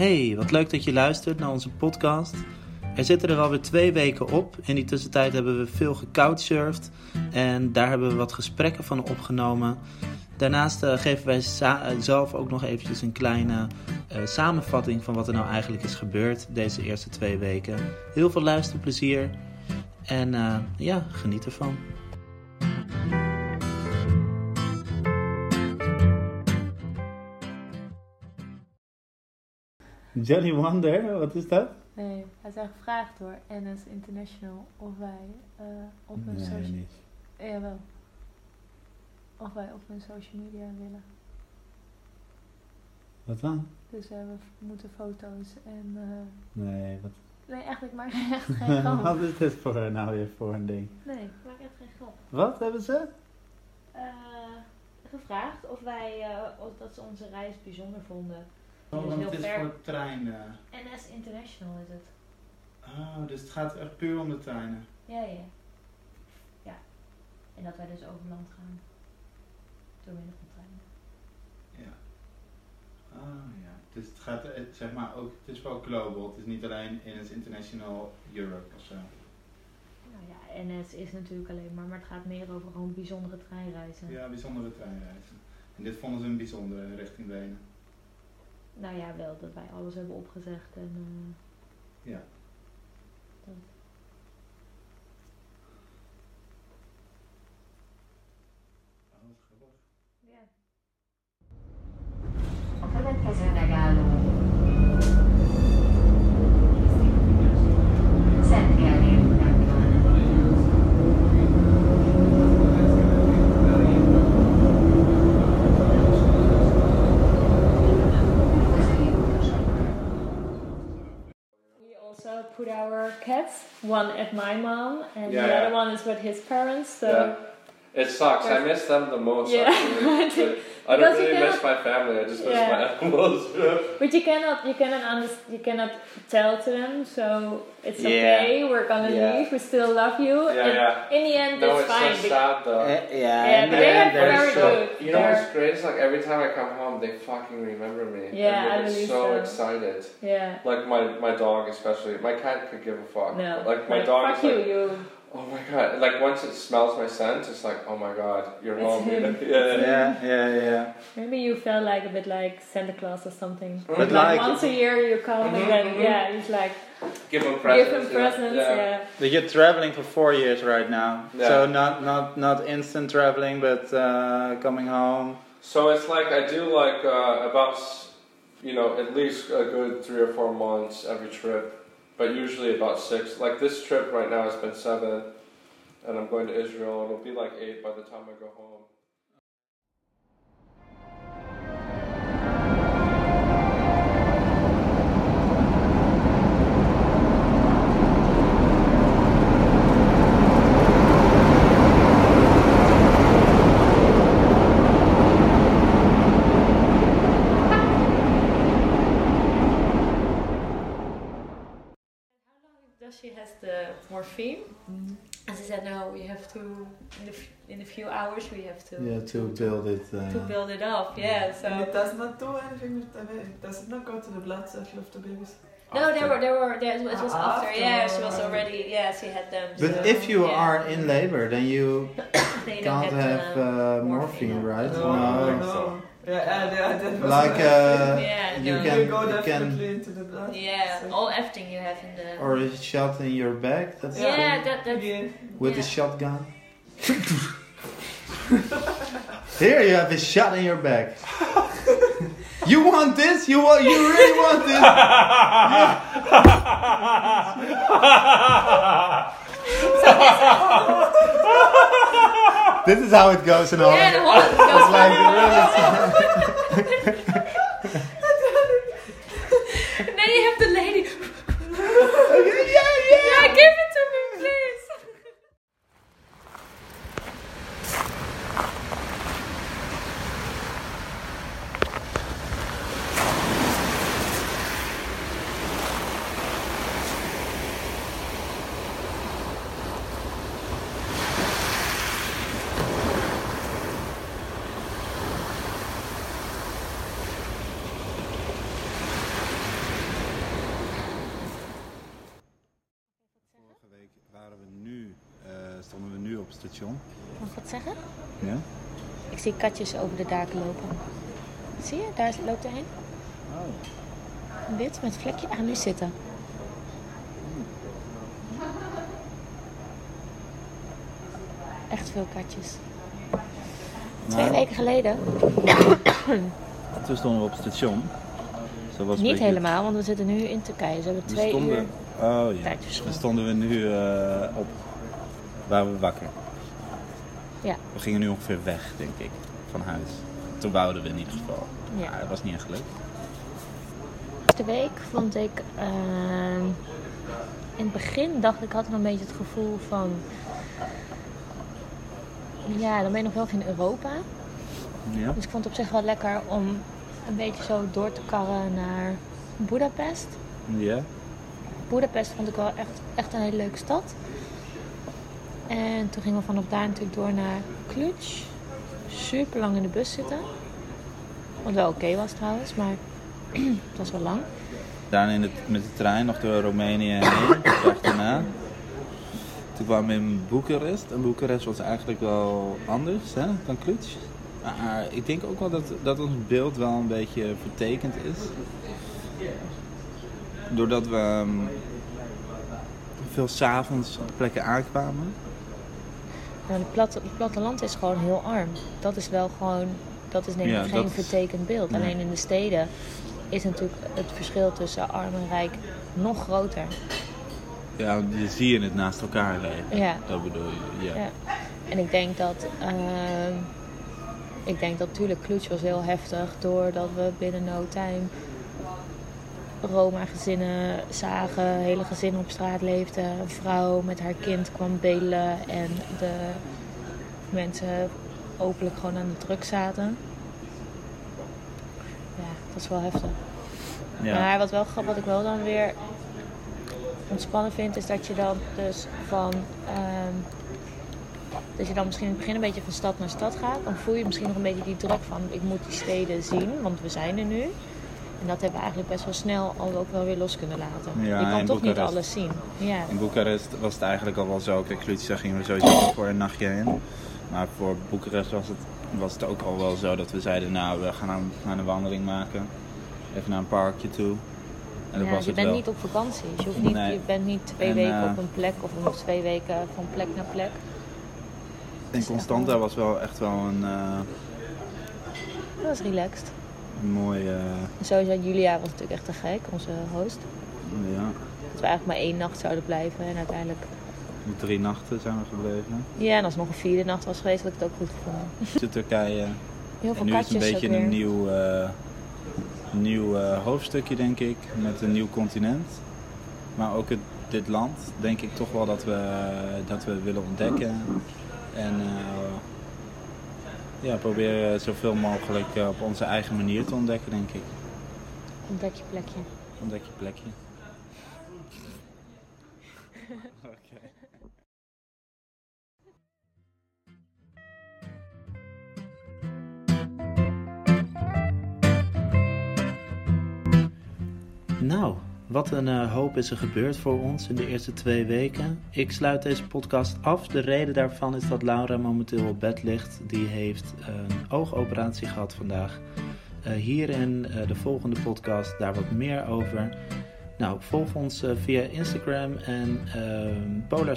Hey, wat leuk dat je luistert naar onze podcast. Er zitten er alweer twee weken op. In die tussentijd hebben we veel gecouchsurfd en daar hebben we wat gesprekken van opgenomen. Daarnaast uh, geven wij zelf ook nog eventjes een kleine uh, samenvatting van wat er nou eigenlijk is gebeurd deze eerste twee weken. Heel veel luisterplezier en ja, geniet ervan. Johnny Wonder, wat is dat? Nee, hij is gevraagd door NS International of wij uh, op hun nee, social... niet. Jawel. Of wij op hun social media willen. Wat dan? Dus we moeten foto's en... Uh, nee, wat... Nee, eigenlijk maak ik echt geen grap. wat is dit voor nou weer voor een ding? Nee, ik maak echt geen grap. Wat hebben ze? Uh, gevraagd of wij, of dat ze onze reis bijzonder vonden. Oh, want het is ver. voor treinen. NS International is het. Oh, dus het gaat echt puur om de treinen? Ja, ja. Ja. En dat wij dus over land gaan. Door middel van treinen. Ja. Oh ja. Dus het gaat, het, zeg maar, ook, het is wel global. Het is niet alleen NS International Europe of zo. Nou ja, NS is natuurlijk alleen maar, maar het gaat meer over gewoon bijzondere treinreizen. Ja, bijzondere treinreizen. En dit vonden ze een bijzondere richting Wenen nou ja, wel dat wij alles hebben opgezegd en uh, ja. One at my mom, and Yeah, the other one is with his parents. So. It sucks. I miss them the most. Yeah. Actually. I don't you really miss my family. I just miss Yeah. my animals. but you cannot, you cannot understand, you cannot tell to them. So it's Yeah. okay. We're gonna Yeah. leave. We still love you. Yeah, and yeah. In the end, no, it's, it's fine. so sad though. yeah, Yeah, and but they then have very so, good. You know They're- what's great? It's like every time I come home, they fucking remember me. Yeah, and I they get believe so so. excited. yeah. Like my my dog especially. My cat could give a fuck. No. Like my Like, dog fuck is you. like, you. Oh my god. Like once it smells my scent, it's like, oh my god, you're It's home. him. yeah. Yeah, yeah, yeah. Maybe you felt like a bit like Santa Claus or something. But like, like- once a year you come Mhm, and then mhm. yeah, he's like Give him presents. give him yeah. presents. Yeah. Yeah. But you're traveling for four years right now. Yeah. So not not not instant traveling, but uh, coming home. So it's like I do like uh, about you know at least a good three or four months every trip, but usually about six. Like this trip right now, it's been seven, and I'm going to Israel. It'll be like eight by the time I go home. And she said, no, we have to in a, f- in a few hours we have to Yeah, to build it. Uh, to build it up. Yeah. So And it does not do anything with the baby. Does it not go to the blood circle of the babies? no, there were there were there, it was Ah, after. Yeah, she was already. Yeah, she had them. But so, if you yeah. are in labor, then you Then you don't can't get, have uh, uh, morphine, morphine. right? No, No. no. Yeah, yeah, yeah, that was Like uh, Yeah, you no. can you go you definitely can into the blood. yeah, So- all everything you have in the. or a shot in your back. That's yeah, cool. that that. Yeah. with yeah. a shotgun. Here you have a shot in your back. you want this? You want? You really want this? this is how it goes in Holland. Yeah, the whole goes like waren we nu, eh, stonden we nu op het station. Mag ik wat zeggen? Ja? Ik zie katjes over de daken lopen. Zie je? Daar loopt er een. Oh. Wit met vlekje. Ah, nu zitten. Echt veel katjes. Twee Nou, weken geleden. Toen stonden we op het station. Dus dat was een Niet beetje- helemaal, want we zitten nu in Turkije. Ze hebben We twee stonden, uur. Oh ja. Dan stonden we nu eh, op. Waren we wakker. Ja. We gingen nu ongeveer weg, denk ik, van huis. Toen wouden we in ieder geval. Ja. Maar dat was niet echt leuk. De week vond ik. ehm, in het begin dacht ik, had ik een beetje het gevoel van. Ja, dan ben je nog wel in Europa. Ja? Dus ik vond het op zich wel lekker om een beetje zo door te karren naar Budapest. Ja? Budapest vond ik wel echt, echt een hele leuke stad. En toen gingen we vanaf daar natuurlijk door naar Cluj. Super lang in de bus zitten. Wat wel oké was trouwens, maar het was wel lang. Daarna in met de trein nog door Roemenië heen, daarna. Toen kwamen we in Boekarest. En Boekarest was eigenlijk wel anders hè, dan Cluj. Maar ik denk ook wel dat, dat ons beeld wel een beetje vertekend is. Doordat we ehm, veel s'avonds op plekken aankwamen. Nou, het, platte, het platteland is gewoon heel arm. Dat is wel gewoon, dat is denk ik Ja, geen dat vertekend beeld. Alleen in de steden is natuurlijk het verschil tussen arm en rijk nog groter. Ja, je zie je het naast elkaar liggen. Ja. Dat bedoel je, ja. Ja. En ik denk dat, ehm, ik denk dat natuurlijk Cluj was heel heftig doordat we binnen no time Roma-gezinnen zagen, hele gezinnen op straat leefden. Een vrouw met haar kind kwam bedelen en de mensen openlijk gewoon aan de druk zaten. Ja, dat is wel heftig. Ja. Maar wat, wel, wat ik wel dan weer ontspannen vind, is dat je dan dus van. ehm, dat je dan misschien in het begin een beetje van stad naar stad gaat. Dan voel je misschien nog een beetje die druk van ik moet die steden zien, want we zijn er nu. En dat hebben we eigenlijk best wel snel al ook wel weer los kunnen laten. Ja, je kan toch niet alles zien. Ja. In Boekarest was het eigenlijk al wel zo. Kijk, Cluj gingen we sowieso voor een nachtje heen. Maar voor Boekarest was het, was het ook al wel zo dat we zeiden, nou, we gaan nou, gaan een wandeling maken. Even naar een parkje toe. En dat Ja, was je het bent wel. niet op vakantie. Dus je, hoeft niet, Nee. je bent niet twee En, weken eh, op een plek of nog twee weken van plek naar plek. En Constanta was wel echt wel een, eh, Dat was relaxed. Een mooi, eh, sowieso Julia was natuurlijk echt te gek, onze host. ja, Dat we eigenlijk maar één nacht zouden blijven en uiteindelijk... drie nachten zijn we gebleven. Ja, en als het nog een vierde nacht was geweest, had ik het ook goed gevonden. De Turkije. Heel veel En nu is het een beetje een nieuw, eh, nieuw eh, hoofdstukje, denk ik, met een nieuw continent. Maar ook het, dit land, denk ik toch wel dat we, dat we willen ontdekken. En ja, proberen zoveel mogelijk eh, op onze eigen manier te ontdekken, denk ik. Ontdek je plekje. Ontdek je plekje. Oké. Nou, wat een eh, hoop is er gebeurd voor ons in de eerste twee weken. Ik sluit deze podcast af. De reden daarvan is dat Laura momenteel op bed ligt. Die heeft een oogoperatie gehad vandaag. Eh, hier eh, de volgende podcast daar wat meer over. Nou, volg ons via Instagram en Polar